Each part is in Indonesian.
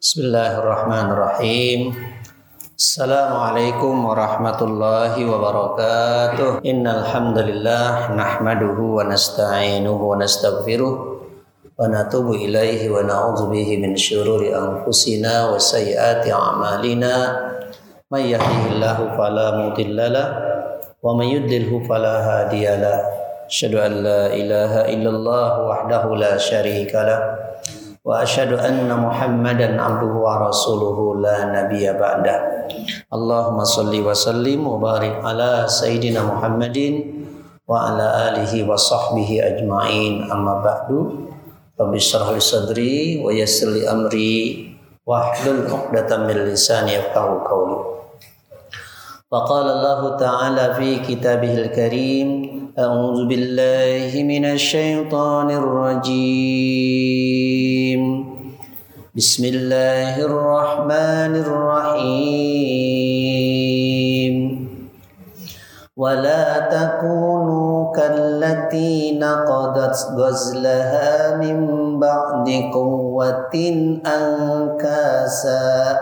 Bismillahirrahmanirrahim. Assalamualaikum warahmatullahi wabarakatuh. Innal hamdalillah nahmaduhu wa nasta'inuhu wa nastaghfiruh wa natubu ilaihi wa na'udzu bihi min syururi anfusina wa sayyiati a'malina. May yahdihillahu fala mudhillalah wa may yudlilhu fala hadiyalah. Asyhadu an la ilaha illallah wahdahu la syarika lah وأشهد أن محمدا عبده ورسوله لا نبي بعده. اللهم صل وسلم وبارك على سيدنا محمد وعلى آله وصحبه أجمعين. أما بعد رب اشرح لي صدري ويسر لي أمري واحلل عقدة من لساني يفقهوا قولي. وقال الله تعالى في كتابه الكريم أعوذ بالله من الشيطان الرجيم. بسم الله الرحمن الرحيم. ولا تكونوا كالتي نقضت غزلها من بعد قوة أنكاسا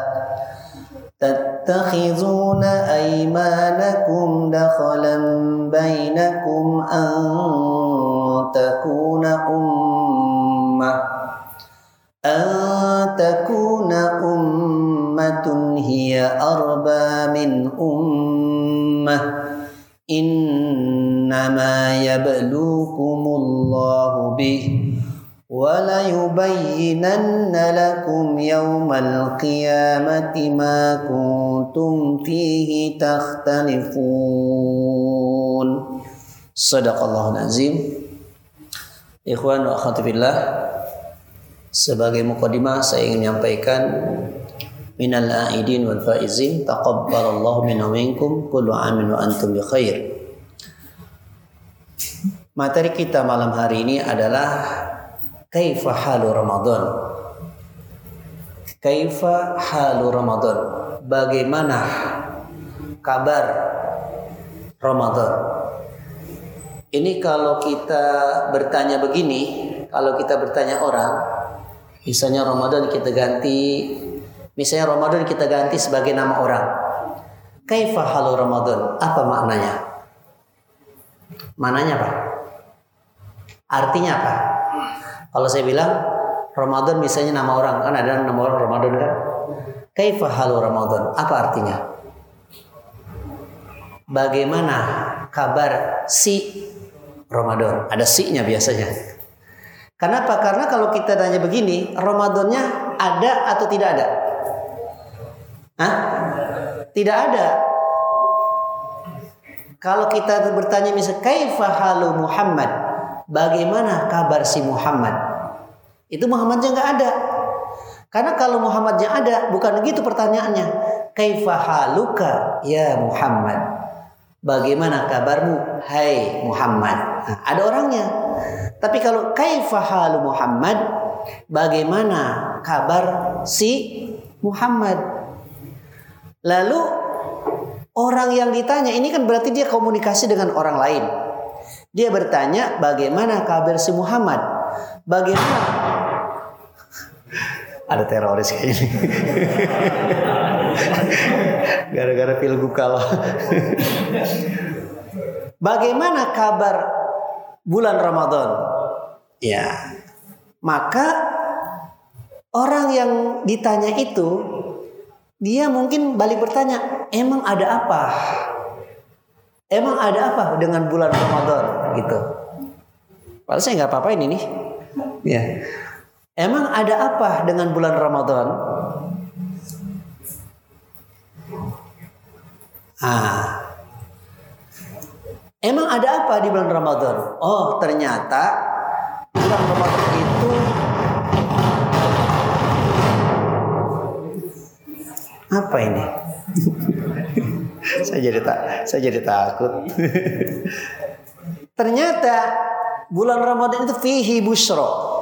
تتخذون أيمانكم دخلا بينكم أن تكون أمة أن تكون أمة هي أربى من أمة. إنما يبلوكم الله به وليبينن لكم يوم القيامة ما كنتم كنتم فيه تختلفون صدق الله العظيم Ikhwan wa akhwati billah Sebagai mukadimah saya ingin menyampaikan minal aidin wal faizin taqabbalallahu minna minkum kullu amin wa antum bi khair. Materi kita malam hari ini adalah kaifa halu Ramadan. Kaifa halu Ramadan. Bagaimana kabar Ramadan? Ini kalau kita bertanya begini, kalau kita bertanya orang, misalnya Ramadan kita ganti, misalnya Ramadan kita ganti sebagai nama orang. Kaifa halu Ramadan? Apa maknanya? Mananya apa? Artinya apa? Kalau saya bilang Ramadan misalnya nama orang kan ada nama orang Ramadan kan? Kaifa halu Ramadan? Apa artinya? Bagaimana kabar si Ramadan? Ada si-nya biasanya. Kenapa? Karena kalau kita tanya begini, Ramadannya ada atau tidak ada? Hah? Tidak ada. Kalau kita bertanya misal kaifa halu Muhammad? Bagaimana kabar si Muhammad? Itu Muhammadnya nggak ada. Karena kalau Muhammadnya ada, bukan begitu pertanyaannya. Kaifa haluka ya Muhammad? Bagaimana kabarmu hai Muhammad? Nah, ada orangnya. Tapi kalau kaifa halu Muhammad? Bagaimana kabar si Muhammad? Lalu orang yang ditanya ini kan berarti dia komunikasi dengan orang lain. Dia bertanya bagaimana kabar si Muhammad? Bagaimana? Ada teroris kayak ini. Gara-gara pilgub kalah. Bagaimana kabar bulan Ramadan? Ya. Maka orang yang ditanya itu dia mungkin balik bertanya, emang ada apa? Emang ada apa dengan bulan Ramadan gitu? Padahal saya nggak apa-apa ini nih. Ya. Emang ada apa dengan bulan Ramadan? Ah. Emang ada apa di bulan Ramadan? Oh, ternyata bulan Ramadan itu apa ini? saya jadi tak saya jadi takut. ternyata bulan Ramadan itu fihi busro.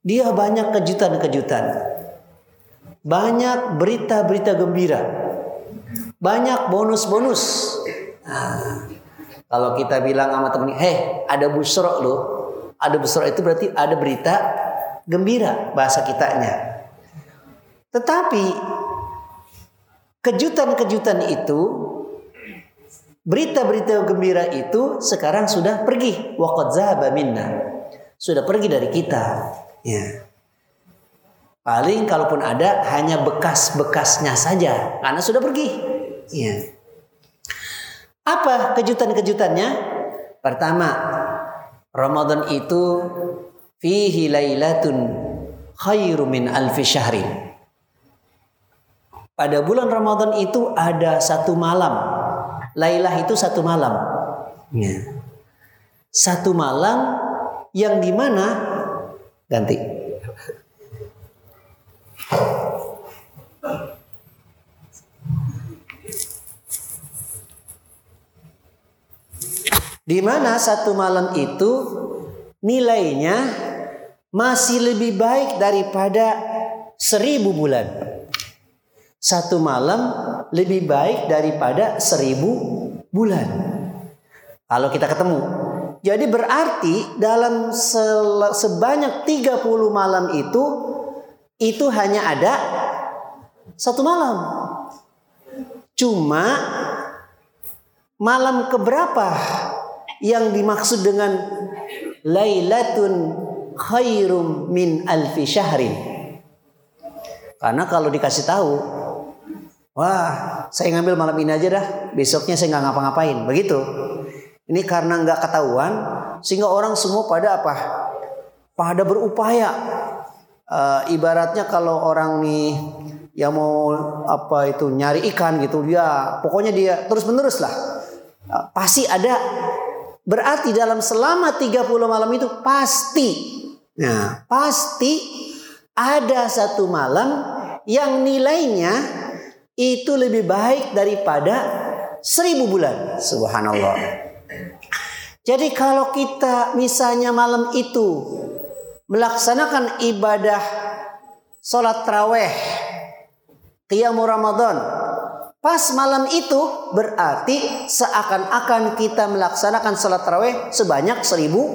Dia banyak kejutan-kejutan. Banyak berita-berita gembira. Banyak bonus-bonus. Nah, kalau kita bilang sama temen, heh ada busro loh. Ada busro itu berarti ada berita gembira bahasa kitanya. Tetapi kejutan-kejutan itu berita-berita gembira itu sekarang sudah pergi waqad zahaba minna. Sudah pergi dari kita. Ya. Paling kalaupun ada hanya bekas-bekasnya saja karena sudah pergi. Ya. Apa kejutan-kejutannya? Pertama, Ramadan itu fihi lailatun khairu min alfi syahrin. Pada bulan Ramadan itu ada satu malam. Lailah itu satu malam. Ya. Satu malam yang di mana ganti. Di mana satu malam itu nilainya masih lebih baik daripada seribu bulan. Satu malam lebih baik daripada seribu bulan. Kalau kita ketemu. Jadi berarti dalam sebanyak 30 malam itu itu hanya ada satu malam. Cuma malam keberapa yang dimaksud dengan lailatun khairum min alfi syahrin. Karena kalau dikasih tahu, wah saya ngambil malam ini aja dah, besoknya saya nggak ngapa-ngapain, begitu. Ini karena nggak ketahuan, sehingga orang semua pada apa? Pada berupaya. Uh, ibaratnya kalau orang nih yang mau apa itu nyari ikan gitu, dia pokoknya dia terus menerus lah. Uh, pasti ada Berarti dalam selama 30 malam itu pasti Nah, pasti ada satu malam yang nilainya itu lebih baik daripada seribu bulan. Subhanallah. Jadi kalau kita misalnya malam itu melaksanakan ibadah sholat terawih, qiyamul Ramadan, Pas malam itu berarti seakan-akan kita melaksanakan salat tarawih sebanyak seribu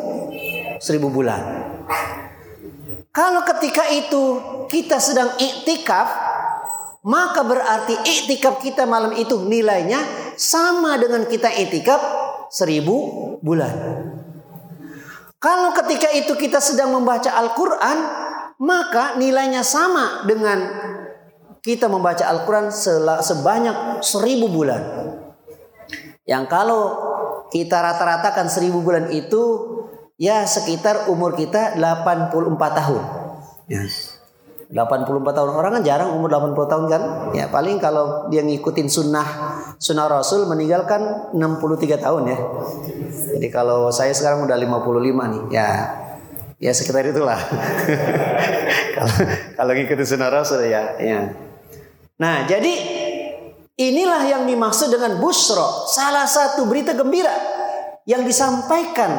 seribu bulan. Kalau ketika itu kita sedang iktikaf, maka berarti iktikaf kita malam itu nilainya sama dengan kita iktikaf seribu bulan. Kalau ketika itu kita sedang membaca Al-Quran, maka nilainya sama dengan kita membaca Al-Quran sebanyak seribu bulan. Yang kalau kita rata-ratakan seribu bulan itu ya sekitar umur kita 84 tahun. Ya. 84 tahun orang kan jarang umur 80 tahun kan ya paling kalau dia ngikutin sunnah sunnah rasul meninggalkan 63 tahun ya jadi kalau saya sekarang udah 55 nih ya ya sekitar itulah kalau kalau ngikutin sunnah rasul ya ya Nah, jadi inilah yang dimaksud dengan busro, salah satu berita gembira yang disampaikan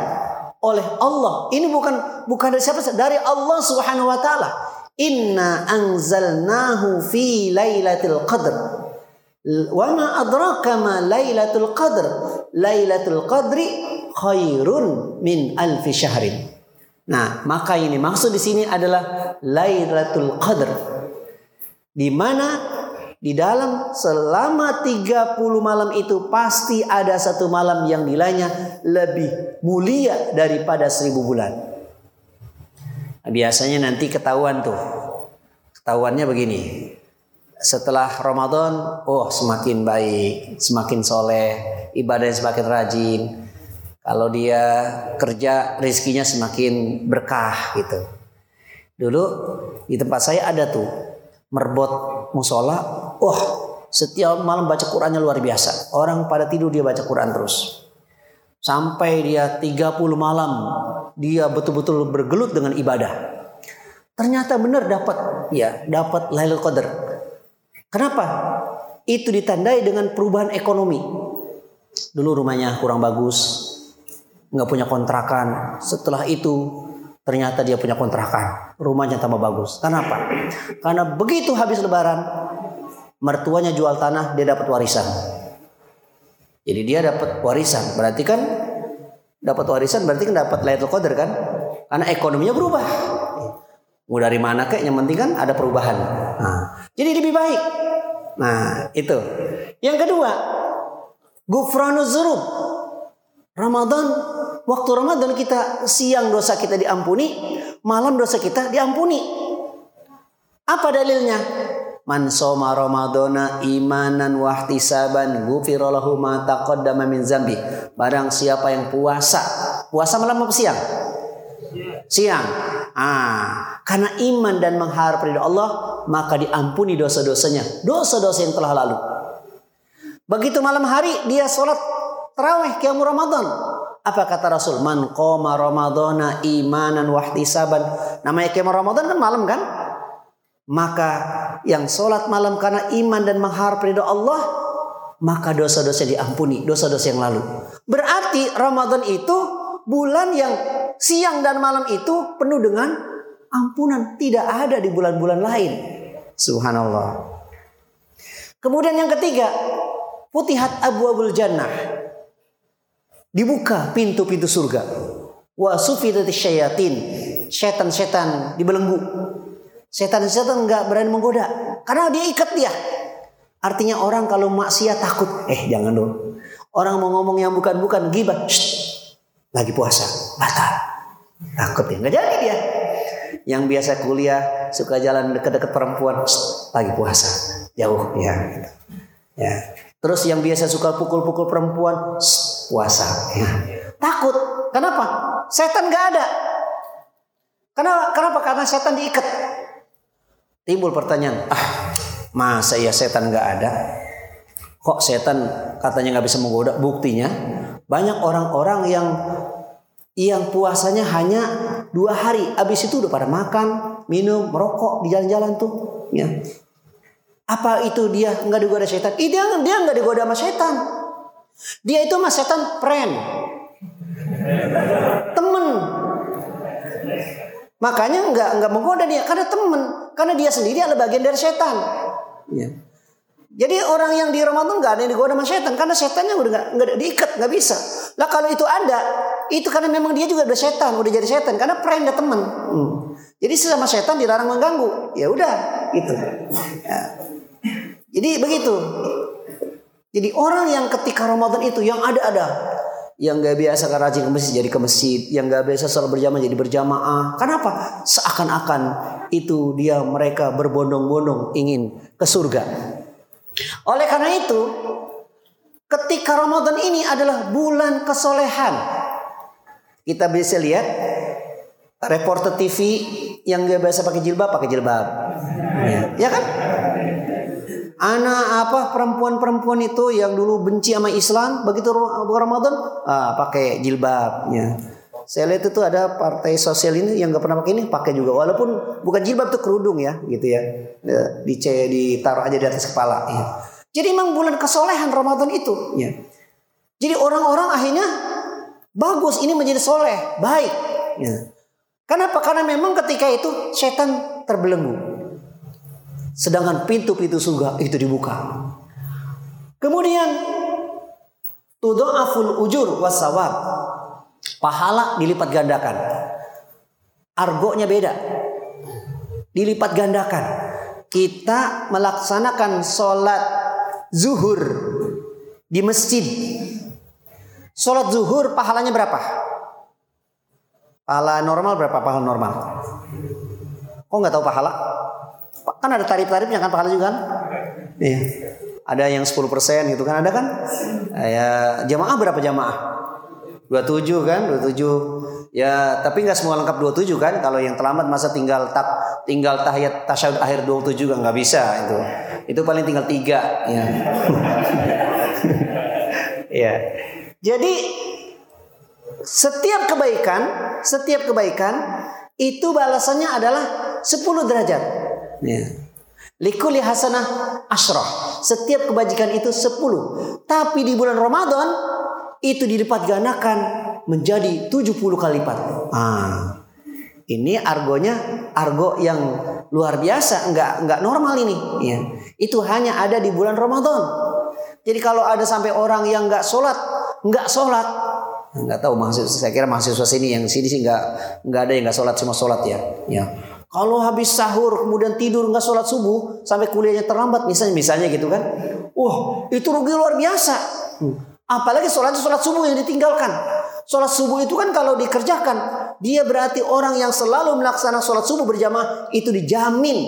oleh Allah. Ini bukan bukan dari siapa? Dari Allah Subhanahu wa taala. Inna anzalnahu fi lailatul qadr. Wa ma adraka ma lailatul qadr? Lailatul qadri khairun min alfi syahrin. Nah, maka ini maksud di sini adalah Lailatul Qadr. Di mana di dalam selama 30 malam itu pasti ada satu malam yang nilainya lebih mulia daripada seribu bulan. Biasanya nanti ketahuan tuh. Ketahuannya begini. Setelah Ramadan, oh semakin baik, semakin soleh, ibadahnya semakin rajin. Kalau dia kerja, rezekinya semakin berkah gitu. Dulu di tempat saya ada tuh merbot musola, wah setiap malam baca Qurannya luar biasa. Orang pada tidur dia baca Quran terus. Sampai dia 30 malam dia betul-betul bergelut dengan ibadah. Ternyata benar dapat ya, dapat Lailatul Qadar. Kenapa? Itu ditandai dengan perubahan ekonomi. Dulu rumahnya kurang bagus, nggak punya kontrakan. Setelah itu Ternyata dia punya kontrakan. Rumahnya tambah bagus. Kenapa? Karena begitu habis lebaran, mertuanya jual tanah, dia dapat warisan. Jadi dia dapat warisan. Berarti kan dapat warisan berarti kan dapat Lailatul Qadar kan? Karena ekonominya berubah. Mau dari mana kayak yang penting kan ada perubahan. Nah, jadi lebih baik. Nah, itu. Yang kedua, gufranuz dzunub. Ramadan, waktu Ramadan kita siang dosa kita diampuni, malam dosa kita diampuni. Apa dalilnya? Man soma Ramadana imanan wahtisaban ghufira lahu ma taqaddama min zambi. Barang siapa yang puasa, puasa malam apa siang? Siang. Ah, karena iman dan mengharap ridha Allah, maka diampuni dosa-dosanya, dosa-dosa yang telah lalu. Begitu malam hari dia sholat tarawih qiyam Ramadan. Apa kata Rasul? Man qoma Ramadana imanan wahtisaban. Namanya qiyam Ramadan kan malam kan? Maka yang sholat malam karena iman dan mengharap ridho Allah, maka dosa-dosa diampuni, dosa-dosa yang lalu. Berarti Ramadan itu bulan yang siang dan malam itu penuh dengan ampunan. Tidak ada di bulan-bulan lain. Subhanallah. Kemudian yang ketiga, putihat abu abul jannah. Dibuka pintu-pintu surga. Wa syayatin. Setan-setan dibelenggu. Setan-setan nggak berani menggoda. Karena dia ikat dia. Artinya orang kalau maksiat takut. Eh jangan dong. Orang mau ngomong yang bukan-bukan. Gibah. Lagi puasa. Batal. Takut ya. Nggak jadi dia. Yang biasa kuliah. Suka jalan deket-deket perempuan. Lagi puasa. Jauh ya. Ya. Terus yang biasa suka pukul-pukul perempuan, puasa. Ya. Takut. Kenapa? Setan gak ada. Kenapa? Kenapa? Karena setan diikat. Timbul pertanyaan, ah masa ya setan gak ada? Kok setan katanya nggak bisa menggoda? Buktinya banyak orang-orang yang yang puasanya hanya dua hari, abis itu udah pada makan, minum, merokok di jalan-jalan tuh. Ya. Apa itu dia nggak digoda setan? Ih, dia dia nggak digoda sama setan. Dia itu sama setan friend. Temen. Makanya nggak nggak menggoda dia karena temen, karena dia sendiri adalah bagian dari setan. Ya. Jadi orang yang di Ramadan nggak ada yang digoda sama setan karena setannya udah nggak nggak diikat nggak bisa. Lah kalau itu ada, itu karena memang dia juga udah setan, udah jadi setan karena dia temen. Hmm. Jadi sesama setan dilarang mengganggu. Ya udah, gitu. Ya. Jadi begitu. Jadi orang yang ketika Ramadan itu yang ada-ada. Yang gak biasa kan rajin ke masjid jadi ke masjid. Yang gak biasa sholat berjamaah jadi berjamaah. Kenapa? Seakan-akan itu dia mereka berbondong-bondong ingin ke surga. Oleh karena itu, ketika Ramadan ini adalah bulan kesolehan. Kita bisa lihat reporter TV yang gak biasa pakai jilbab pakai jilbab. Ya, ya kan? Anak apa perempuan-perempuan itu yang dulu benci sama Islam begitu Ramadan ah, pakai jilbab ya. Saya lihat itu ada partai sosial ini yang gak pernah pakai ini pakai juga walaupun bukan jilbab tuh kerudung ya gitu ya. ya di ditaruh aja di atas kepala ya. Jadi memang bulan kesolehan Ramadan itu ya. Jadi orang-orang akhirnya bagus ini menjadi soleh baik ya. Kenapa? Karena memang ketika itu setan terbelenggu. Sedangkan pintu-pintu surga itu dibuka. Kemudian tudha'aful ujur wasawab. Pahala dilipat gandakan. Argonya beda. Dilipat gandakan. Kita melaksanakan sholat zuhur di masjid. Sholat zuhur pahalanya berapa? Pahala normal berapa pahala normal? Kok nggak tahu pahala? Kan ada tarif-tarifnya kan pahala juga kan? Iya. Ada yang 10% gitu kan ada kan? Ya jamaah berapa jamaah? 27 kan? 27. Ya, tapi nggak semua lengkap 27 kan? Kalau yang terlambat masa tinggal tak tinggal tahiyat tasyahud akhir 27 juga nggak bisa itu. Itu paling tinggal tiga ya. ya. Jadi setiap kebaikan, setiap kebaikan itu balasannya adalah 10 derajat. Ya. Likuli hasanah ashrah. Setiap kebajikan itu 10. Tapi di bulan Ramadan itu dilipat gandakan menjadi 70 kali lipat. Ah. Ini argonya argo yang luar biasa, enggak enggak normal ini, ya. Itu hanya ada di bulan Ramadan. Jadi kalau ada sampai orang yang enggak sholat, enggak sholat, enggak tahu mahasiswa saya kira mahasiswa sini yang sini sih enggak enggak ada yang enggak sholat cuma sholat ya, ya. Kalau habis sahur kemudian tidur nggak sholat subuh sampai kuliahnya terlambat misalnya misalnya gitu kan. Wah itu rugi luar biasa. Apalagi sholat sholat subuh yang ditinggalkan. Sholat subuh itu kan kalau dikerjakan dia berarti orang yang selalu melaksanakan sholat subuh berjamaah itu dijamin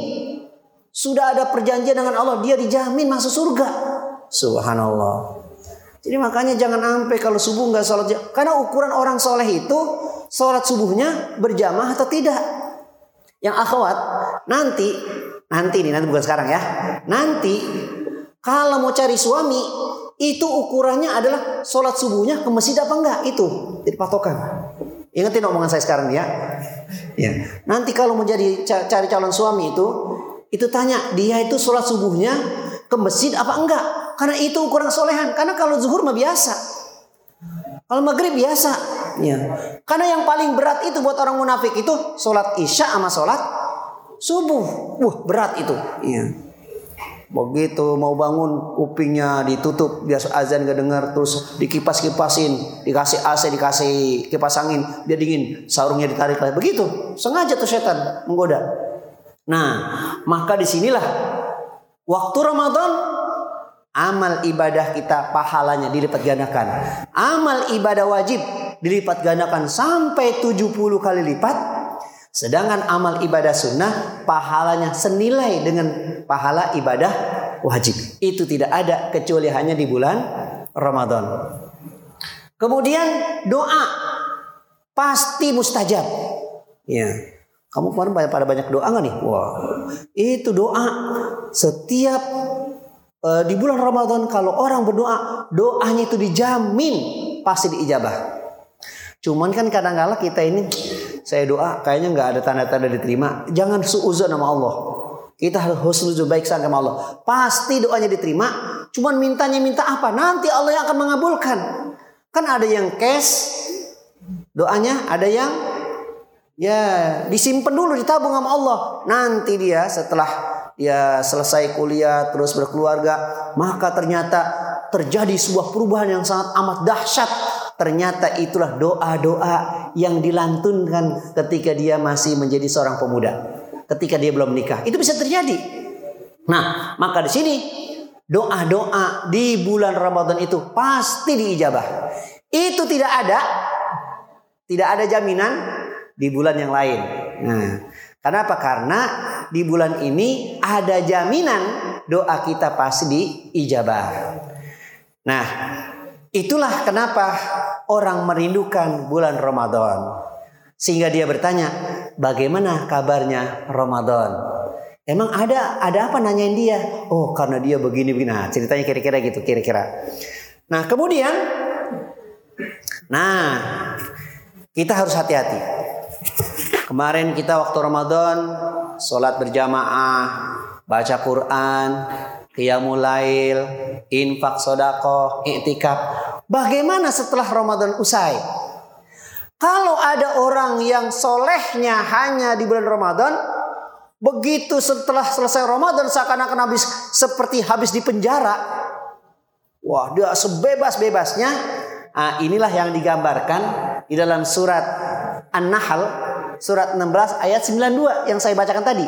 sudah ada perjanjian dengan Allah dia dijamin masuk surga. Subhanallah. Jadi makanya jangan sampai kalau subuh nggak sholat karena ukuran orang soleh itu sholat subuhnya berjamaah atau tidak. Yang akhwat nanti nanti nih nanti bukan sekarang ya. Nanti kalau mau cari suami itu ukurannya adalah sholat subuhnya ke masjid apa enggak itu jadi patokan. Ingatin omongan saya sekarang ya. Ya. Nanti kalau mau jadi cari calon suami itu itu tanya dia itu sholat subuhnya ke masjid apa enggak? Karena itu ukuran solehan. Karena kalau zuhur mah biasa. Kalau maghrib biasa. Ya. Karena yang paling berat itu buat orang munafik itu sholat isya sama sholat subuh. Wah berat itu. Iya. Begitu mau bangun kupingnya ditutup biasa azan gak dengar terus dikipas kipasin dikasih AC dikasih kipas angin dia dingin sahurnya ditarik lagi begitu sengaja tuh setan menggoda. Nah maka di sinilah waktu Ramadan amal ibadah kita pahalanya dilipat gandakan amal ibadah wajib dilipat gandakan sampai 70 kali lipat Sedangkan amal ibadah sunnah pahalanya senilai dengan pahala ibadah wajib. Itu tidak ada kecuali hanya di bulan Ramadan. Kemudian doa pasti mustajab. Ya. Kamu kemarin pada banyak doa nggak nih? Wah, itu doa setiap uh, di bulan Ramadan kalau orang berdoa, doanya itu dijamin pasti diijabah. Cuman kan kadang-kala kita ini saya doa kayaknya nggak ada tanda-tanda diterima. Jangan suuzon sama Allah. Kita harus husnuzon baik sangka sama Allah. Pasti doanya diterima. Cuman mintanya minta apa? Nanti Allah yang akan mengabulkan. Kan ada yang cash doanya, ada yang ya disimpan dulu ditabung sama Allah. Nanti dia setelah dia selesai kuliah terus berkeluarga, maka ternyata terjadi sebuah perubahan yang sangat amat dahsyat Ternyata itulah doa-doa yang dilantunkan ketika dia masih menjadi seorang pemuda. Ketika dia belum nikah. Itu bisa terjadi. Nah, maka di sini doa-doa di bulan Ramadan itu pasti diijabah. Itu tidak ada tidak ada jaminan di bulan yang lain. Nah, kenapa? Karena di bulan ini ada jaminan doa kita pasti diijabah. Nah, Itulah kenapa orang merindukan bulan Ramadan. Sehingga dia bertanya, bagaimana kabarnya Ramadan? Emang ada ada apa nanyain dia? Oh, karena dia begini begini. Nah, ceritanya kira-kira gitu, kira-kira. Nah, kemudian nah, kita harus hati-hati. Kemarin kita waktu Ramadan sholat berjamaah, baca Quran, qiyamul lail, infak sodako, iktikaf. Bagaimana setelah Ramadan usai? Kalau ada orang yang solehnya hanya di bulan Ramadan, begitu setelah selesai Ramadan seakan-akan habis seperti habis di penjara. Wah, dia sebebas-bebasnya. Nah, inilah yang digambarkan di dalam surat An-Nahl surat 16 ayat 92 yang saya bacakan tadi.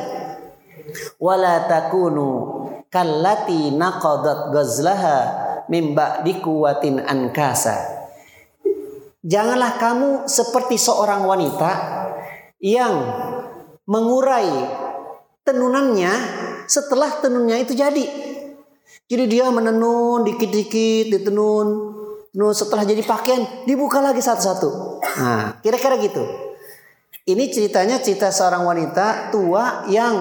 Wala takunu kallati naqadat ghazlaha mim ba'di ankasa. Janganlah kamu seperti seorang wanita yang mengurai tenunannya setelah tenunnya itu jadi. Jadi dia menenun dikit-dikit, ditenun, tenun setelah jadi pakaian dibuka lagi satu-satu. Nah, kira-kira gitu. Ini ceritanya cerita seorang wanita tua yang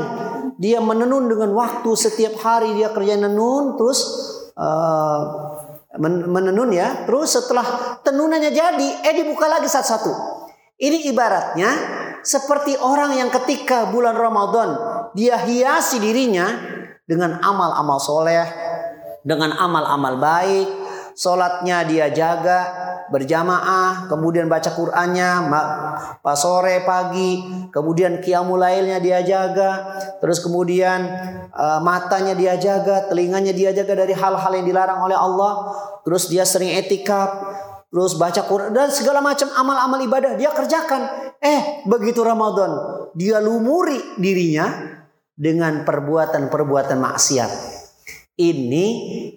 dia menenun dengan waktu. Setiap hari dia kerja menenun terus uh, menenun ya. Terus setelah tenunannya jadi eh dibuka lagi satu-satu. Ini ibaratnya seperti orang yang ketika bulan Ramadan dia hiasi dirinya dengan amal-amal soleh dengan amal-amal baik. Sholatnya dia jaga berjamaah, kemudian baca Qur'annya pas sore pagi, kemudian qiyamulailnya dia jaga, terus kemudian uh, matanya dia jaga, telinganya dia jaga dari hal-hal yang dilarang oleh Allah, terus dia sering etikap, terus baca Quran dan segala macam amal-amal ibadah dia kerjakan. Eh, begitu Ramadan, dia lumuri dirinya dengan perbuatan-perbuatan maksiat. Ini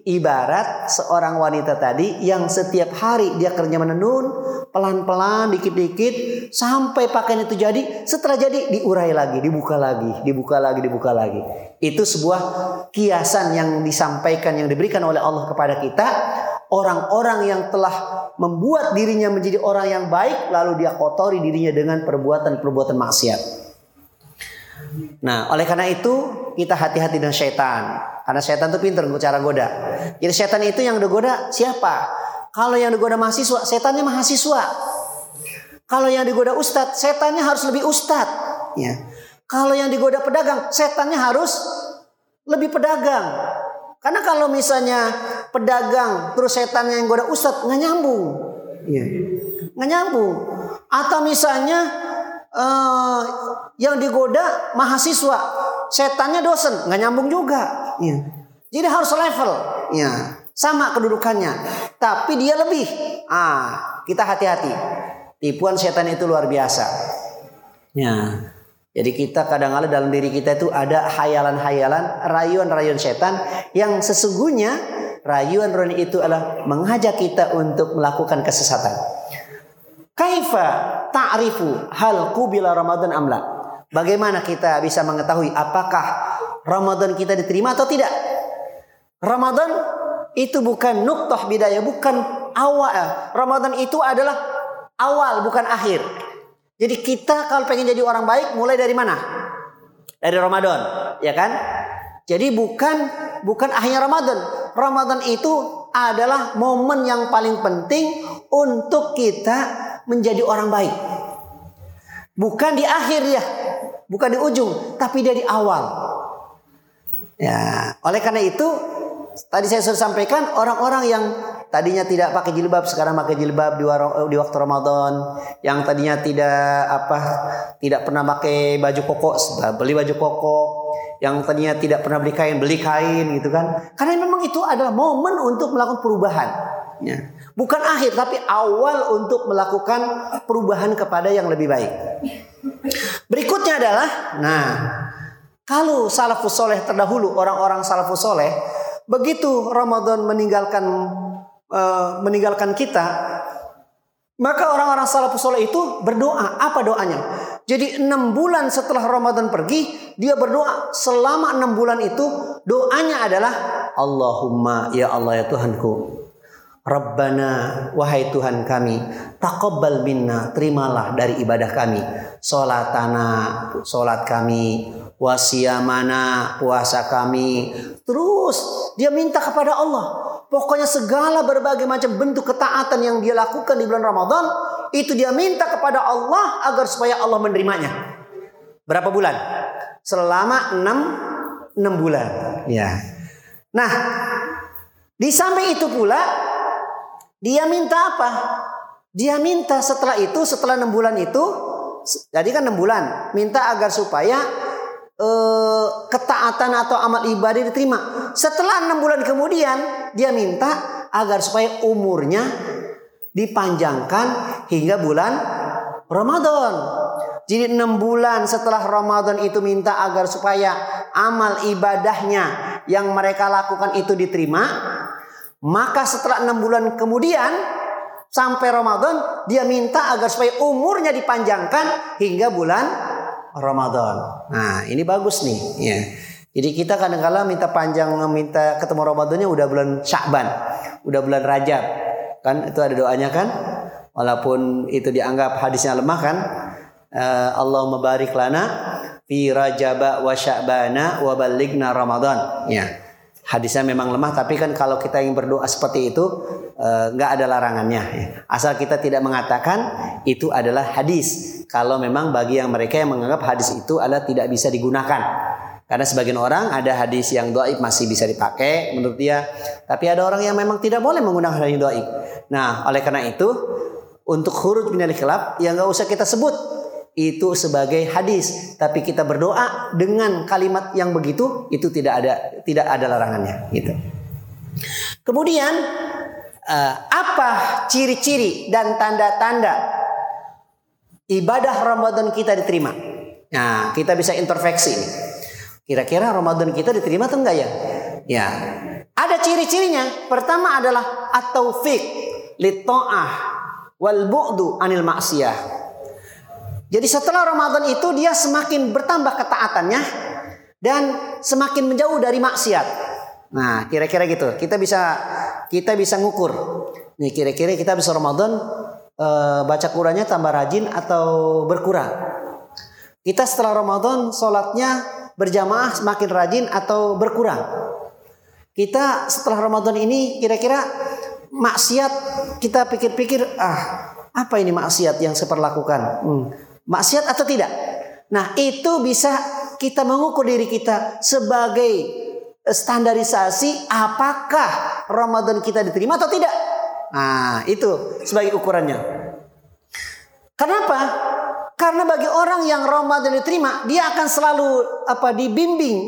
ibarat seorang wanita tadi yang setiap hari dia kerja menenun, pelan-pelan, dikit-dikit, sampai pakaian itu jadi. Setelah jadi diurai lagi, dibuka lagi, dibuka lagi, dibuka lagi. Itu sebuah kiasan yang disampaikan, yang diberikan oleh Allah kepada kita. Orang-orang yang telah membuat dirinya menjadi orang yang baik, lalu dia kotori dirinya dengan perbuatan-perbuatan maksiat. Nah, oleh karena itu kita hati-hati dengan syaitan. Karena setan itu pintar cara goda. Jadi setan itu yang digoda siapa? Kalau yang digoda mahasiswa, setannya mahasiswa. Kalau yang digoda ustadz, setannya harus lebih ustadz. Ya. Kalau yang digoda pedagang, setannya harus lebih pedagang. Karena kalau misalnya pedagang terus setannya yang goda ustadz, nggak nyambung. Ya. Nggak nyambung. Atau misalnya uh, yang digoda mahasiswa, setannya dosen, nggak nyambung juga. Ya. Jadi harus level. Ya. Sama kedudukannya. Tapi dia lebih. Ah, kita hati-hati. Tipuan setan itu luar biasa. Ya. Jadi kita kadang-kadang dalam diri kita itu ada hayalan-hayalan, rayuan-rayuan setan yang sesungguhnya rayuan-rayuan itu adalah mengajak kita untuk melakukan kesesatan. Kaifa ta'rifu hal qubila Ramadan amla? Bagaimana kita bisa mengetahui apakah Ramadan kita diterima atau tidak. Ramadan itu bukan nuktah bidaya, bukan awal. Ramadan itu adalah awal, bukan akhir. Jadi kita kalau pengen jadi orang baik mulai dari mana? Dari Ramadan, ya kan? Jadi bukan bukan akhirnya Ramadan. Ramadan itu adalah momen yang paling penting untuk kita menjadi orang baik. Bukan di akhir ya, bukan di ujung, tapi dari awal. Ya, oleh karena itu tadi saya sudah sampaikan orang-orang yang tadinya tidak pakai jilbab sekarang pakai jilbab di, di waktu Ramadan, yang tadinya tidak apa tidak pernah pakai baju koko beli baju koko, yang tadinya tidak pernah beli kain beli kain gitu kan. Karena memang itu adalah momen untuk melakukan perubahan. Ya. Bukan akhir tapi awal untuk melakukan perubahan kepada yang lebih baik. Berikutnya adalah nah kalau salafus soleh terdahulu orang-orang salafus soleh begitu Ramadan meninggalkan uh, meninggalkan kita maka orang-orang salafus soleh itu berdoa. Apa doanya? Jadi enam bulan setelah Ramadan pergi dia berdoa. Selama enam bulan itu doanya adalah Allahumma ya Allah ya Tuhanku. Rabbana wahai Tuhan kami taqabbal minna terimalah dari ibadah kami. Salatana salat kami wasiamana puasa kami. Terus dia minta kepada Allah. Pokoknya segala berbagai macam bentuk ketaatan yang dia lakukan di bulan Ramadan itu dia minta kepada Allah agar supaya Allah menerimanya. Berapa bulan? Selama enam enam bulan. Ya. Nah di samping itu pula dia minta apa? Dia minta setelah itu, setelah enam bulan itu, jadi kan enam bulan, minta agar supaya eh, ketaatan atau amal ibadah diterima. Setelah enam bulan kemudian, dia minta agar supaya umurnya dipanjangkan hingga bulan Ramadan. Jadi enam bulan setelah Ramadan itu minta agar supaya amal ibadahnya yang mereka lakukan itu diterima. Maka setelah enam bulan kemudian sampai Ramadan dia minta agar supaya umurnya dipanjangkan hingga bulan Ramadan. Nah ini bagus nih. Ya. Jadi kita kadang-kala minta panjang minta ketemu Ramadannya udah bulan Syakban, udah bulan Rajab. Kan itu ada doanya kan? Walaupun itu dianggap hadisnya lemah kan? Uh, Allahumma barik lana fi Rajab wa Sya'bana wa balighna Ramadan. Ya hadisnya memang lemah tapi kan kalau kita ingin berdoa seperti itu eh, nggak ada larangannya asal kita tidak mengatakan itu adalah hadis. Kalau memang bagi yang mereka yang menganggap hadis itu adalah tidak bisa digunakan. Karena sebagian orang ada hadis yang doib masih bisa dipakai menurut dia. Tapi ada orang yang memang tidak boleh menggunakan hadis doib. Nah oleh karena itu untuk huruf minal khilaf yang nggak usah kita sebut itu sebagai hadis. Tapi kita berdoa dengan kalimat yang begitu itu tidak ada tidak ada larangannya gitu. Kemudian uh, apa ciri-ciri dan tanda-tanda ibadah Ramadan kita diterima? Nah, kita bisa introspeksi. Kira-kira Ramadan kita diterima atau enggak ya? Ya. Ada ciri-cirinya. Pertama adalah at-taufiq lit-ta'ah wal bu'du anil maksiyah. Jadi setelah Ramadan itu dia semakin bertambah ketaatannya dan semakin menjauh dari maksiat. Nah, kira-kira gitu. Kita bisa kita bisa ngukur. Nih kira-kira kita bisa Ramadan e, baca Qurannya tambah rajin atau berkurang. Kita setelah Ramadan sholatnya berjamaah semakin rajin atau berkurang. Kita setelah Ramadan ini kira-kira maksiat kita pikir-pikir ah apa ini maksiat yang saya perlakukan? Hmm. Maksiat atau tidak? Nah itu bisa kita mengukur diri kita sebagai standarisasi apakah Ramadan kita diterima atau tidak. Nah, itu sebagai ukurannya. Kenapa? Karena bagi orang yang Ramadan diterima, dia akan selalu apa dibimbing,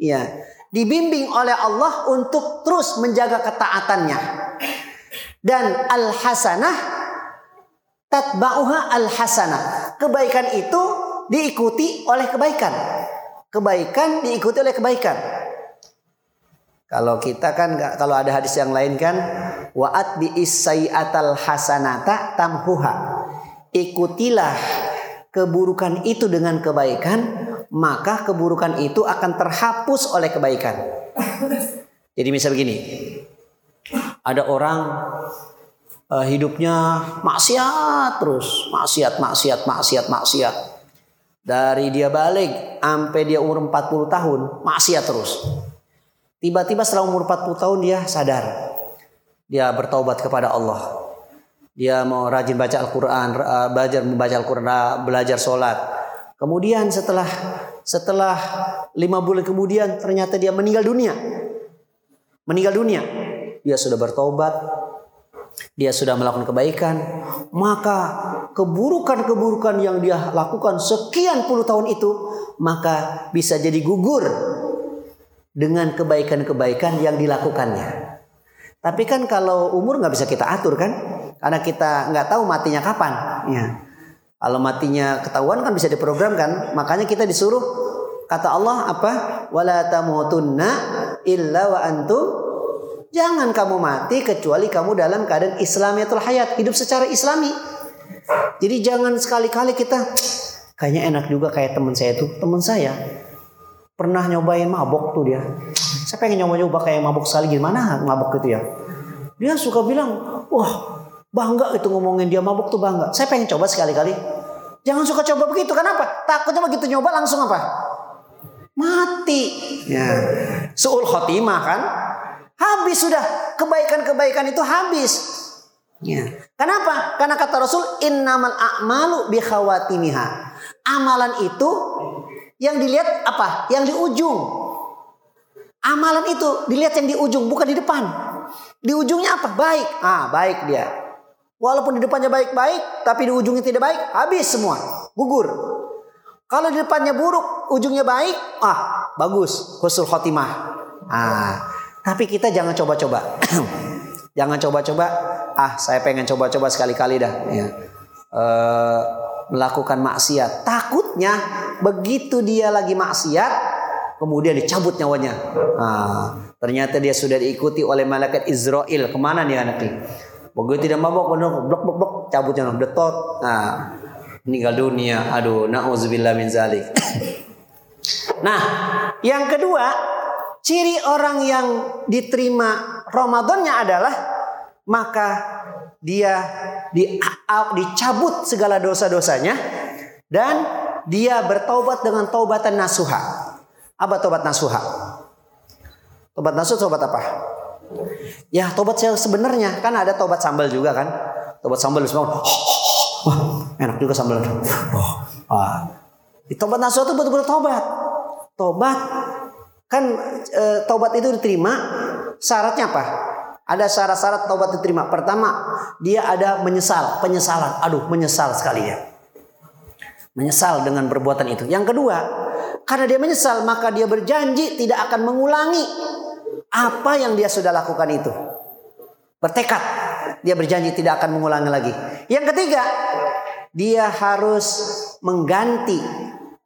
ya, dibimbing oleh Allah untuk terus menjaga ketaatannya. Dan al hasanah tatba'uha al hasanah. Kebaikan itu diikuti oleh kebaikan. Kebaikan diikuti oleh kebaikan. Kalau kita kan kalau ada hadis yang lain kan waat bi atal hasanata tamhuha. Ikutilah keburukan itu dengan kebaikan, maka keburukan itu akan terhapus oleh kebaikan. Jadi misal begini. Ada orang uh, hidupnya maksiat terus, maksiat, maksiat, maksiat, maksiat. Dari dia balik sampai dia umur 40 tahun, maksiat terus. Tiba-tiba setelah umur 40 tahun dia sadar. Dia bertaubat kepada Allah. Dia mau rajin baca Al-Quran, belajar membaca Al-Quran, belajar sholat. Kemudian setelah setelah lima bulan kemudian ternyata dia meninggal dunia. Meninggal dunia. Dia sudah bertobat. Dia sudah melakukan kebaikan. Maka keburukan-keburukan yang dia lakukan sekian puluh tahun itu. Maka bisa jadi gugur dengan kebaikan-kebaikan yang dilakukannya. Tapi kan kalau umur nggak bisa kita atur kan, karena kita nggak tahu matinya kapan. Ya. Kalau matinya ketahuan kan bisa diprogram kan, makanya kita disuruh kata Allah apa? Wala tamutunna illa wa antum Jangan kamu mati kecuali kamu dalam keadaan Islamiyatul hayat, hidup secara Islami. Jadi jangan sekali-kali kita kayaknya enak juga kayak teman saya tuh, teman saya pernah nyobain mabok tuh dia. Saya pengen nyoba-nyoba kayak mabok sekali gimana mabok gitu ya. Dia suka bilang, wah bangga itu ngomongin dia mabok tuh bangga. Saya pengen coba sekali-kali. Jangan suka coba begitu, kenapa? Takutnya begitu nyoba langsung apa? Mati. Ya. Suul khotimah kan? Habis sudah. Kebaikan-kebaikan itu habis. Ya. Kenapa? Karena kata Rasul innamal a'malu bikhawatimiha. Amalan itu yang dilihat apa? Yang di ujung. Amalan itu dilihat yang di ujung, bukan di depan. Di ujungnya apa? Baik. Ah, baik dia. Walaupun di depannya baik-baik, tapi di ujungnya tidak baik, habis semua. Gugur. Kalau di depannya buruk, ujungnya baik, ah, bagus. Husnul khotimah. Ah, tapi kita jangan coba-coba. jangan coba-coba. Ah, saya pengen coba-coba sekali-kali dah. Ya. Uh, melakukan maksiat. Takutnya begitu dia lagi maksiat, kemudian dicabut nyawanya. Nah, ternyata dia sudah diikuti oleh malaikat Israel. Ke mana nih anak ini? Begitu tidak mabok, blok blok blok, cabut nyawanya, detot. Nah, meninggal dunia. Aduh, nauzubillah min zalik. nah, yang kedua, ciri orang yang diterima Ramadannya adalah maka dia di, dicabut segala dosa-dosanya dan dia bertobat dengan taubatan nasuha. Apa tobat nasuha? Tobat nasuha tobat apa? Ya tobat saya sebenarnya kan ada tobat sambal juga kan. Tobat sambal semua. Wah, enak juga sambal. Oh, ah. Tobat nasuha itu betul-betul tobat. Tobat kan e, tobat itu diterima syaratnya apa? Ada syarat-syarat taubat diterima. Pertama, dia ada menyesal, penyesalan. Aduh, menyesal sekali ya. Menyesal dengan perbuatan itu. Yang kedua, karena dia menyesal, maka dia berjanji tidak akan mengulangi apa yang dia sudah lakukan itu. Bertekad, dia berjanji tidak akan mengulangi lagi. Yang ketiga, dia harus mengganti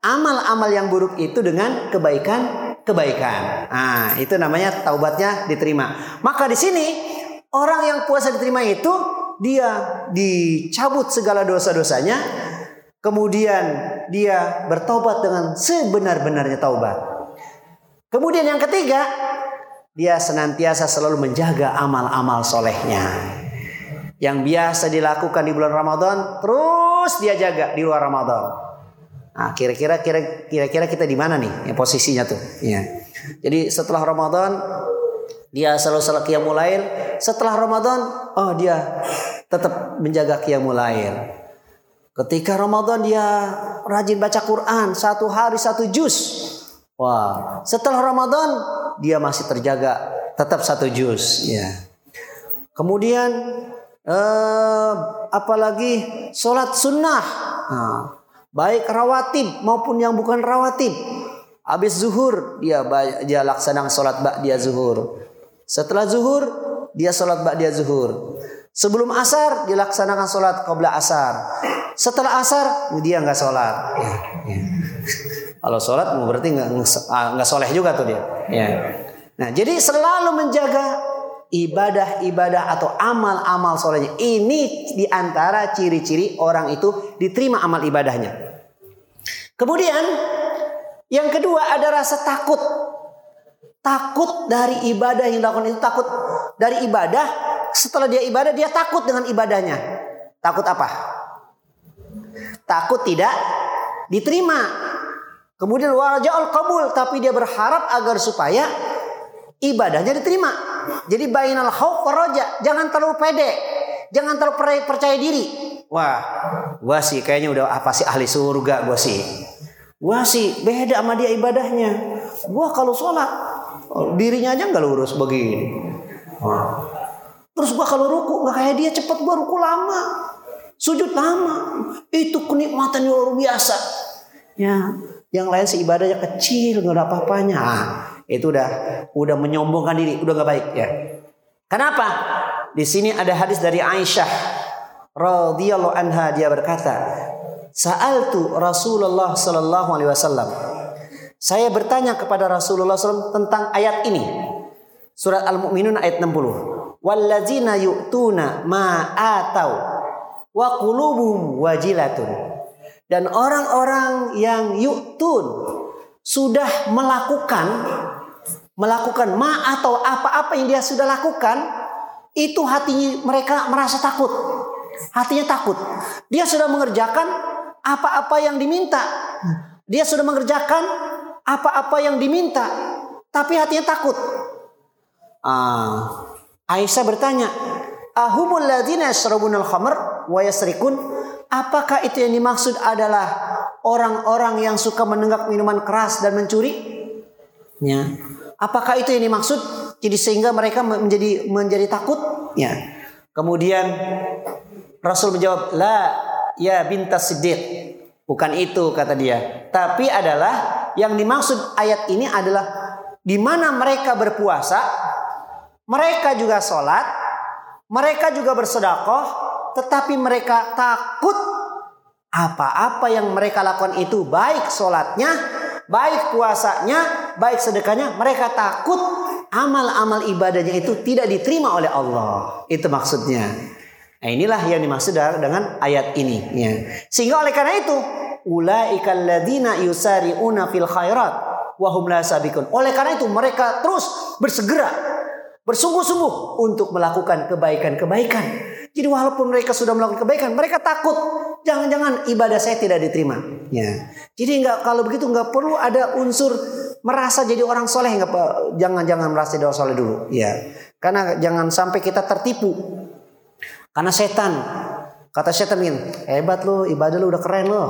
amal-amal yang buruk itu dengan kebaikan-kebaikan. Nah, itu namanya taubatnya diterima. Maka di sini orang yang puasa diterima itu dia dicabut segala dosa-dosanya, kemudian dia bertobat dengan sebenar-benarnya taubat. Kemudian yang ketiga, dia senantiasa selalu menjaga amal-amal solehnya. Yang biasa dilakukan di bulan Ramadan, terus dia jaga di luar Ramadan. Nah, kira-kira kira-kira kita di mana nih ya, posisinya tuh? Ya. Jadi setelah Ramadan dia selalu salat qiyamul lail. Setelah Ramadan, oh dia tetap menjaga qiyamul lail. Ketika Ramadan dia rajin baca Quran satu hari satu juz. Wah, setelah Ramadan dia masih terjaga tetap satu juz. Ya. Kemudian eh, apalagi sholat sunnah. Nah, baik rawatib maupun yang bukan rawatib. Habis zuhur dia dia laksanakan sholat dia zuhur. Setelah zuhur dia sholat dia zuhur. Sebelum asar dilaksanakan sholat qabla asar. Setelah asar dia nggak sholat. Ya, ya. Kalau sholat berarti nggak nggak soleh juga tuh dia. Ya. Nah jadi selalu menjaga ibadah-ibadah atau amal-amal solehnya. Ini di antara ciri-ciri orang itu diterima amal ibadahnya. Kemudian yang kedua ada rasa takut. Takut dari ibadah yang dilakukan itu takut dari ibadah. Setelah dia ibadah dia takut dengan ibadahnya. Takut apa? Takut tidak diterima. Kemudian wajah kabul tapi dia berharap agar supaya ibadahnya diterima. Jadi bainal khauf waraja, jangan terlalu pede, jangan terlalu percaya diri. Wah, gua sih kayaknya udah apa sih ahli surga gua sih. Gua sih beda sama dia ibadahnya. Gua kalau sholat dirinya aja nggak lurus begini. Terus gua kalau ruku nggak kayak dia cepet gua ruku lama, sujud lama. Itu kenikmatan yang luar biasa. Ya, yang lain sih ibadahnya kecil nggak ada apa-apanya. Ah, itu udah udah menyombongkan diri, udah nggak baik ya. Kenapa? Di sini ada hadis dari Aisyah radhiyallahu anha dia berkata, "Sa'altu Rasulullah sallallahu alaihi wasallam." Saya bertanya kepada Rasulullah SAW tentang ayat ini. Surat Al-Mu'minun ayat 60. Wallazina yu'tuna ma atau wa qulubuhum wajilatun. Dan orang-orang yang yu'tun sudah melakukan melakukan ma atau apa-apa yang dia sudah lakukan itu hati mereka merasa takut Hatinya takut. Dia sudah mengerjakan apa-apa yang diminta. Dia sudah mengerjakan apa-apa yang diminta. Tapi hatinya takut. Ah, Aisyah bertanya, Ahumul ladina yasrabunal khamr wa yasrikun? Apakah itu yang dimaksud adalah orang-orang yang suka menenggak minuman keras dan mencuri? Ya. Apakah itu yang dimaksud? Jadi sehingga mereka menjadi menjadi takut? Ya. Kemudian Rasul menjawab, "La ya bintas Siddiq." Bukan itu kata dia. Tapi adalah yang dimaksud ayat ini adalah di mana mereka berpuasa, mereka juga sholat, mereka juga bersedekah, tetapi mereka takut apa-apa yang mereka lakukan itu baik sholatnya, baik puasanya, baik sedekahnya, mereka takut amal-amal ibadahnya itu tidak diterima oleh Allah. Itu maksudnya. Nah, inilah yang dimaksud dengan ayat ini. Ya. Sehingga oleh karena itu, ulaikal ladina yusari'una fil khairat wahum la. Oleh karena itu mereka terus bersegera, bersungguh-sungguh untuk melakukan kebaikan-kebaikan. Jadi walaupun mereka sudah melakukan kebaikan, mereka takut jangan-jangan ibadah saya tidak diterima. Ya. Jadi nggak kalau begitu nggak perlu ada unsur merasa jadi orang soleh nggak jangan-jangan merasa jadi orang soleh dulu. Ya. Karena jangan sampai kita tertipu karena setan. Kata setan ini hebat lu, ibadah lu udah keren lu.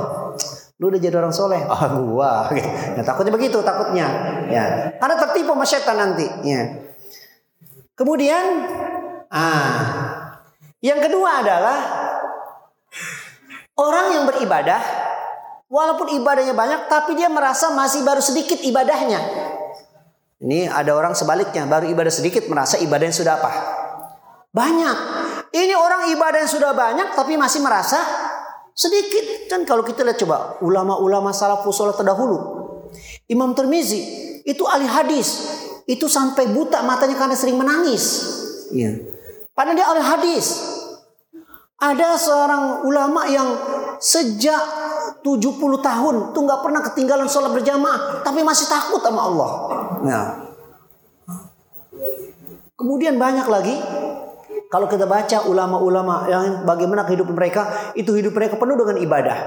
Lu udah jadi orang soleh. Ah gua. Nah, takutnya begitu, takutnya. Ya. Karena tertipu sama setan nanti. Ya. Kemudian, ah, yang kedua adalah orang yang beribadah, walaupun ibadahnya banyak, tapi dia merasa masih baru sedikit ibadahnya. Ini ada orang sebaliknya, baru ibadah sedikit merasa ibadahnya sudah apa? Banyak. Ini orang ibadah yang sudah banyak tapi masih merasa Sedikit kan kalau kita lihat coba ulama-ulama salafus saleh terdahulu. Imam Tirmizi itu ahli hadis. Itu sampai buta matanya karena sering menangis. Iya. Padahal dia ahli hadis. Ada seorang ulama yang sejak 70 tahun tuh nggak pernah ketinggalan sholat berjamaah, tapi masih takut sama Allah. Ya. Kemudian banyak lagi kalau kita baca ulama-ulama yang bagaimana kehidupan mereka, itu hidup mereka penuh dengan ibadah.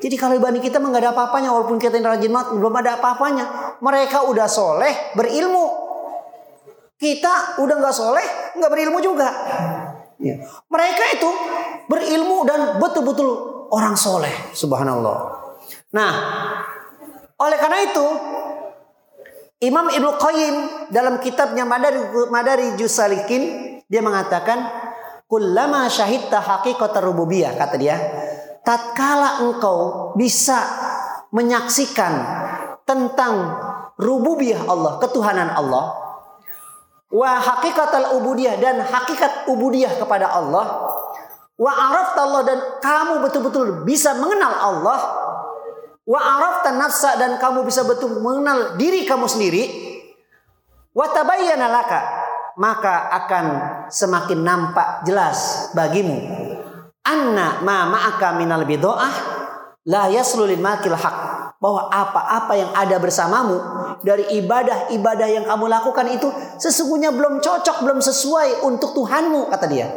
Jadi kalau ibadah kita nggak ada apa-apanya, walaupun kita yang rajin mat, belum ada apa-apanya. Mereka udah soleh, berilmu. Kita udah nggak soleh, nggak berilmu juga. Ya. Mereka itu berilmu dan betul-betul orang soleh, subhanallah. Nah, oleh karena itu Imam Ibnu Qayyim dalam kitabnya Madari Madari Jusalikin dia mengatakan kullama syahidta haqiqatar rububiyah kata dia tatkala engkau bisa menyaksikan tentang rububiyah Allah ketuhanan Allah wa haqiqatal ubudiyah dan hakikat ubudiyah kepada Allah. Wa arafta Allah dan kamu betul-betul bisa mengenal Allah. Wa arafta nafsa dan kamu bisa betul mengenal diri kamu sendiri. Wa tabayyana laka maka akan semakin nampak jelas bagimu. Anna ma ma'aka minal bid'ah la yaslu lil makil haq bahwa apa-apa yang ada bersamamu dari ibadah-ibadah yang kamu lakukan itu sesungguhnya belum cocok, belum sesuai untuk Tuhanmu kata dia.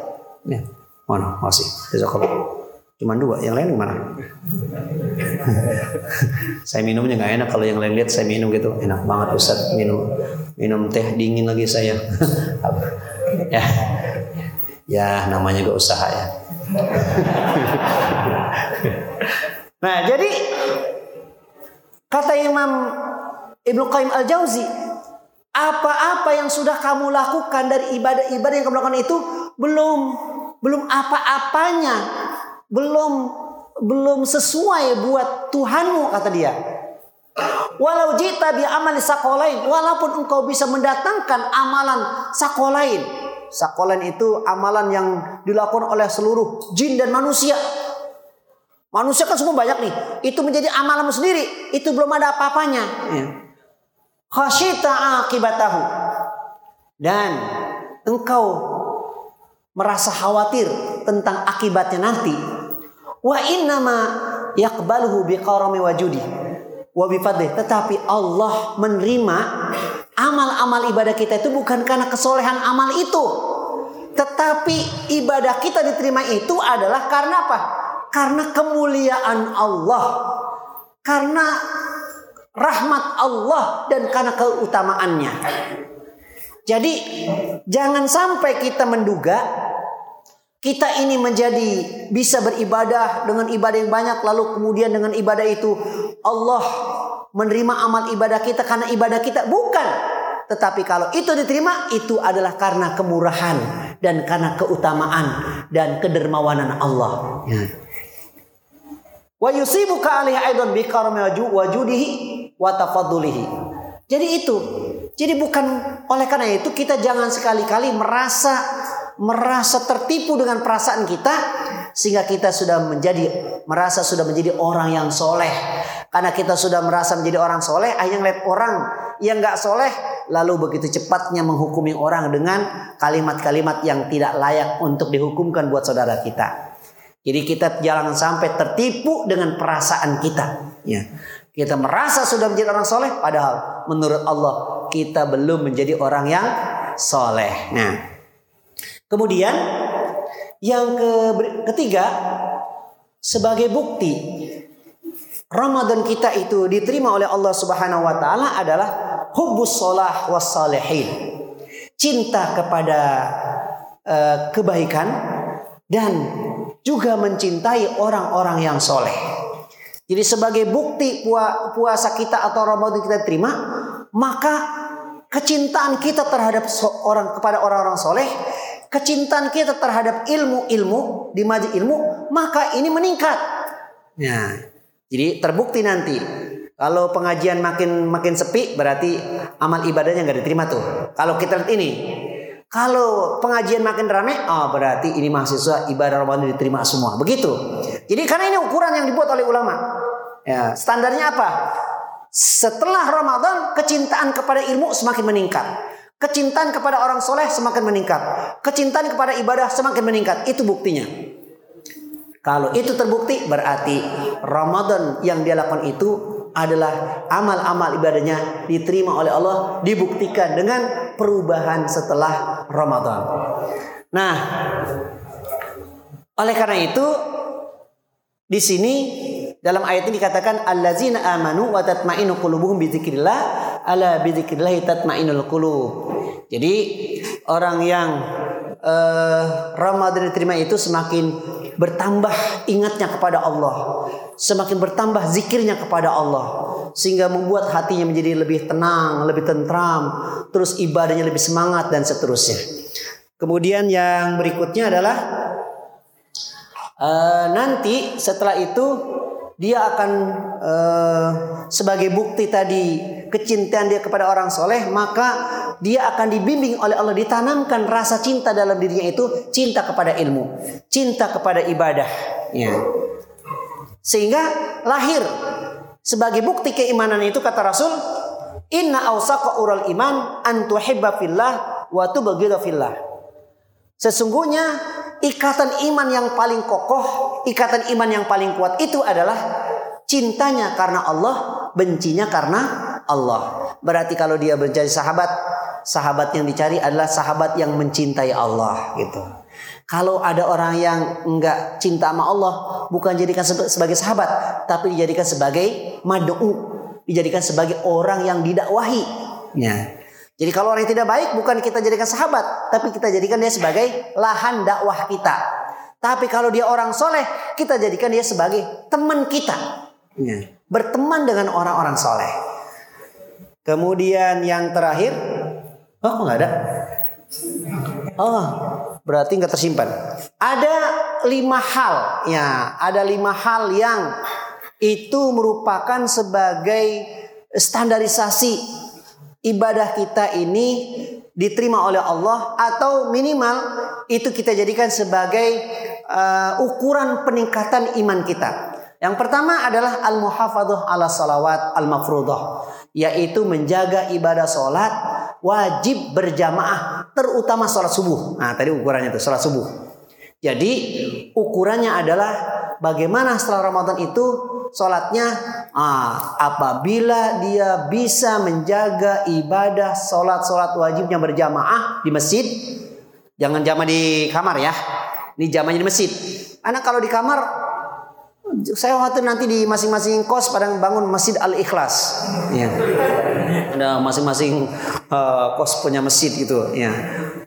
Ya. Mana? Masih. Jazakallah. Cuma dua, yang lain gimana? saya minumnya nggak enak kalau yang lain lihat saya minum gitu enak banget Ustaz minum minum teh dingin lagi saya ya ya namanya juga usaha ya nah jadi kata Imam Ibnu Qayyim Al Jauzi apa-apa yang sudah kamu lakukan dari ibadah-ibadah yang kamu lakukan itu belum belum apa-apanya belum belum sesuai buat Tuhanmu kata dia. Walau jita bi amali sakolain, walaupun engkau bisa mendatangkan amalan sakolain. Sakolain itu amalan yang dilakukan oleh seluruh jin dan manusia. Manusia kan semua banyak nih. Itu menjadi amalanmu sendiri. Itu belum ada apa-apanya. Ya. Khasyita akibatahu. Dan engkau merasa khawatir tentang akibatnya nanti wa innama yaqbaluhu biqarami wajudi wa bifadlih tetapi Allah menerima amal-amal ibadah kita itu bukan karena kesolehan amal itu tetapi ibadah kita diterima itu adalah karena apa karena kemuliaan Allah. Karena rahmat Allah dan karena keutamaannya. Jadi jangan sampai kita menduga kita ini menjadi bisa beribadah dengan ibadah yang banyak lalu kemudian dengan ibadah itu Allah menerima amal ibadah kita karena ibadah kita. Bukan. Tetapi kalau itu diterima itu adalah karena kemurahan dan karena keutamaan dan kedermawanan Allah. Ya. Wa yusibuka alaihi aidan bi wajudihi wa tafaddulihi. Jadi itu jadi bukan oleh karena itu kita jangan sekali-kali merasa merasa tertipu dengan perasaan kita sehingga kita sudah menjadi merasa sudah menjadi orang yang soleh. Karena kita sudah merasa menjadi orang soleh akhirnya ngeliat orang yang nggak soleh lalu begitu cepatnya menghukumi orang dengan kalimat-kalimat yang tidak layak untuk dihukumkan buat saudara kita jadi kita jangan sampai tertipu dengan perasaan kita. Ya. Kita merasa sudah menjadi orang soleh padahal menurut Allah kita belum menjadi orang yang soleh. Nah. Kemudian yang ke ketiga sebagai bukti Ramadan kita itu diterima oleh Allah Subhanahu wa taala adalah hubbus shalah was. Cinta kepada uh, kebaikan dan juga mencintai orang-orang yang soleh. Jadi sebagai bukti puasa kita atau Ramadan kita terima, maka kecintaan kita terhadap orang kepada orang-orang soleh kecintaan kita terhadap ilmu-ilmu di majelis ilmu, maka ini meningkat. Nah, jadi terbukti nanti kalau pengajian makin makin sepi berarti amal ibadahnya nggak diterima tuh. Kalau kita lihat ini, kalau pengajian makin ramai, oh berarti ini mahasiswa ibadah Ramadan diterima semua. Begitu. Jadi karena ini ukuran yang dibuat oleh ulama. Ya, standarnya apa? Setelah Ramadan, kecintaan kepada ilmu semakin meningkat. Kecintaan kepada orang soleh semakin meningkat. Kecintaan kepada ibadah semakin meningkat. Itu buktinya. Kalau itu terbukti berarti Ramadan yang dia lakukan itu adalah amal-amal ibadahnya diterima oleh Allah dibuktikan dengan perubahan setelah Ramadan. Nah, oleh karena itu di sini dalam ayat ini dikatakan allazina amanu wa tatmainu qulubuhum bi dzikrillah ala bi dzikrillah tatmainul qulub. Jadi orang yang uh, Ramadan diterima itu semakin bertambah ingatnya kepada Allah, semakin bertambah zikirnya kepada Allah. Sehingga membuat hatinya menjadi lebih tenang, lebih tentram, terus ibadahnya lebih semangat dan seterusnya. Kemudian yang berikutnya adalah uh, nanti setelah itu dia akan uh, sebagai bukti tadi kecintaan dia kepada orang soleh maka dia akan dibimbing oleh Allah ditanamkan rasa cinta dalam dirinya itu cinta kepada ilmu cinta kepada ibadah ya sehingga lahir sebagai bukti keimanan itu kata Rasul inna awsaqa ural iman an fillah wa fillah sesungguhnya ikatan iman yang paling kokoh, ikatan iman yang paling kuat itu adalah cintanya karena Allah, bencinya karena Allah. Berarti kalau dia mencari sahabat, sahabat yang dicari adalah sahabat yang mencintai Allah gitu. Kalau ada orang yang enggak cinta sama Allah, bukan jadikan sebagai sahabat, tapi dijadikan sebagai madu, dijadikan sebagai orang yang didakwahi. Ya. Jadi kalau orang yang tidak baik bukan kita jadikan sahabat, tapi kita jadikan dia sebagai lahan dakwah kita. Tapi kalau dia orang soleh, kita jadikan dia sebagai teman kita. Ya. Berteman dengan orang-orang soleh. Kemudian yang terakhir, oh nggak ada. Oh, berarti nggak tersimpan. Ada lima hal, ya, ada lima hal yang itu merupakan sebagai standarisasi ibadah kita ini diterima oleh Allah atau minimal itu kita jadikan sebagai uh, ukuran peningkatan iman kita. Yang pertama adalah al-muhafadzah ala salawat al-mafruḍah, yaitu menjaga ibadah salat wajib berjamaah, terutama salat subuh. Nah, tadi ukurannya itu salat subuh. Jadi ukurannya adalah bagaimana setelah Ramadan itu sholatnya ah, apabila dia bisa menjaga ibadah sholat sholat wajibnya berjamaah di masjid jangan jamaah di kamar ya ini jamaahnya di masjid anak kalau di kamar saya khawatir nanti di masing-masing kos pada bangun masjid al ikhlas ya. Ada masing-masing uh, kos punya masjid gitu ya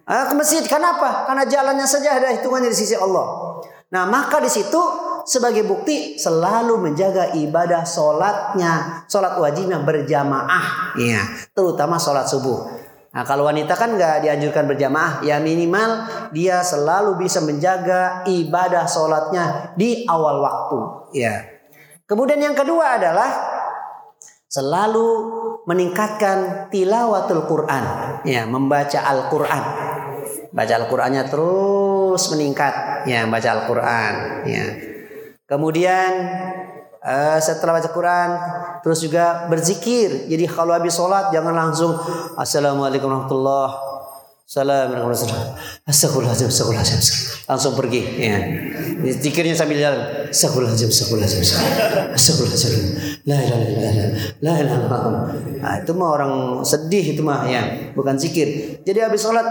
ah, ke masjid kenapa karena jalannya saja ada hitungannya di sisi Allah. Nah maka di situ sebagai bukti selalu menjaga ibadah sholatnya, sholat wajibnya berjamaah, ya, terutama sholat subuh. Nah, kalau wanita kan nggak dianjurkan berjamaah, ya minimal dia selalu bisa menjaga ibadah sholatnya di awal waktu, ya. Kemudian yang kedua adalah selalu meningkatkan tilawatul Quran, ya, membaca Al-Quran. Baca Al-Qurannya terus meningkat, ya, baca Al-Quran, ya. Kemudian uh, setelah baca Quran terus juga berzikir. Jadi kalau habis sholat jangan langsung Assalamualaikum warahmatullahi Assalamualaikum Astagfirullahaladzim, astagfirullahaladzim. Langsung pergi. Ya. Zikirnya sambil jalan. Astagfirullahaladzim, astagfirullahaladzim. Astagfirullahaladzim. La ilaha illallah. La ilaha Nah, itu mah orang sedih itu mah ya, bukan zikir. Jadi habis sholat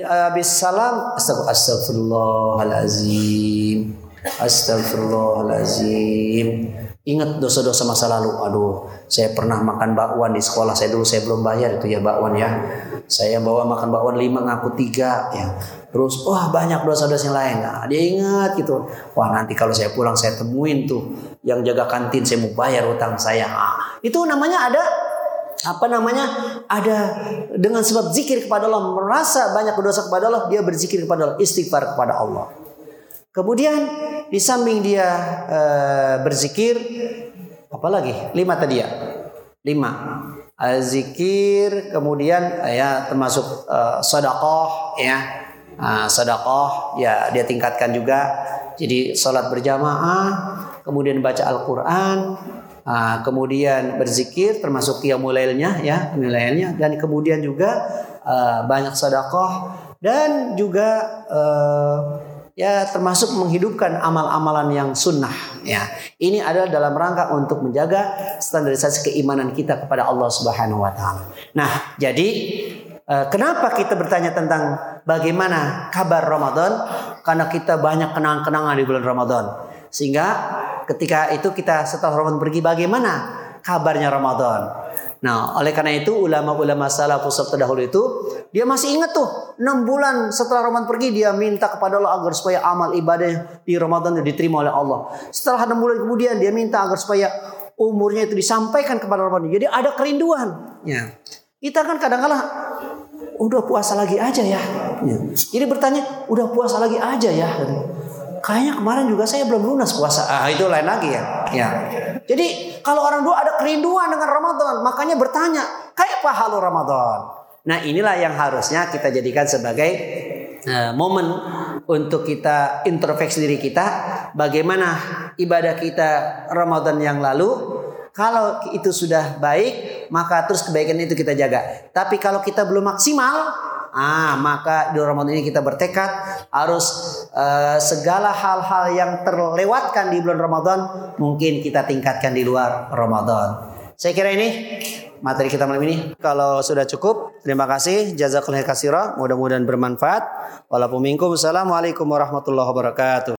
habis salam astagfirullahaladzim. Astagfirullahalazim. Ingat dosa-dosa masa lalu. Aduh, saya pernah makan bakwan di sekolah saya dulu saya belum bayar itu ya bakwan ya. Saya bawa makan bakwan lima ngaku tiga ya. Terus wah banyak dosa-dosa yang lain. Nah, dia ingat gitu. Wah nanti kalau saya pulang saya temuin tuh yang jaga kantin saya mau bayar utang saya. Nah, itu namanya ada apa namanya ada dengan sebab zikir kepada Allah merasa banyak dosa kepada Allah dia berzikir kepada Allah istighfar kepada Allah Kemudian di samping dia e, berzikir, apalagi lima tadi ya, lima. Zikir, kemudian ya termasuk e, sodakoh ya, nah, sodakoh ya dia tingkatkan juga. Jadi sholat berjamaah, kemudian baca Al-Quran, ah, kemudian berzikir termasuk qiyamulailnya ya, qiyamulailnya dan kemudian juga ah, banyak sedekah dan juga eh, ya termasuk menghidupkan amal-amalan yang sunnah. Ya ini adalah dalam rangka untuk menjaga standarisasi keimanan kita kepada Allah Subhanahu Wa Taala. Nah jadi eh, kenapa kita bertanya tentang bagaimana kabar Ramadan? Karena kita banyak kenangan-kenangan di bulan Ramadan. Sehingga ketika itu kita setelah Ramadan pergi bagaimana kabarnya Ramadan Nah, oleh karena itu ulama-ulama salafus terdahulu itu dia masih ingat tuh 6 bulan setelah Ramadan pergi dia minta kepada Allah agar supaya amal ibadah di Ramadan diterima oleh Allah. Setelah 6 bulan kemudian dia minta agar supaya umurnya itu disampaikan kepada Ramadan. Jadi ada kerinduan. Ya. Kita kan kadang-kala udah puasa lagi aja ya. ya. Jadi bertanya, udah puasa lagi aja ya. Kayaknya kemarin juga saya belum lunas puasa. Ah, itu lain lagi ya. Ya. Jadi kalau orang dua ada kerinduan dengan Ramadan, makanya bertanya, kayak apa halu Ramadan? Nah, inilah yang harusnya kita jadikan sebagai uh, momen untuk kita introspeksi diri kita, bagaimana ibadah kita Ramadan yang lalu. Kalau itu sudah baik, maka terus kebaikan itu kita jaga. Tapi kalau kita belum maksimal, Ah, maka di Ramadan ini kita bertekad harus uh, segala hal-hal yang terlewatkan di bulan Ramadan mungkin kita tingkatkan di luar Ramadan. Saya kira ini materi kita malam ini. Kalau sudah cukup, terima kasih. Jazakallahu khairan. Mudah-mudahan bermanfaat. Walaupun minkum. Assalamualaikum warahmatullahi wabarakatuh.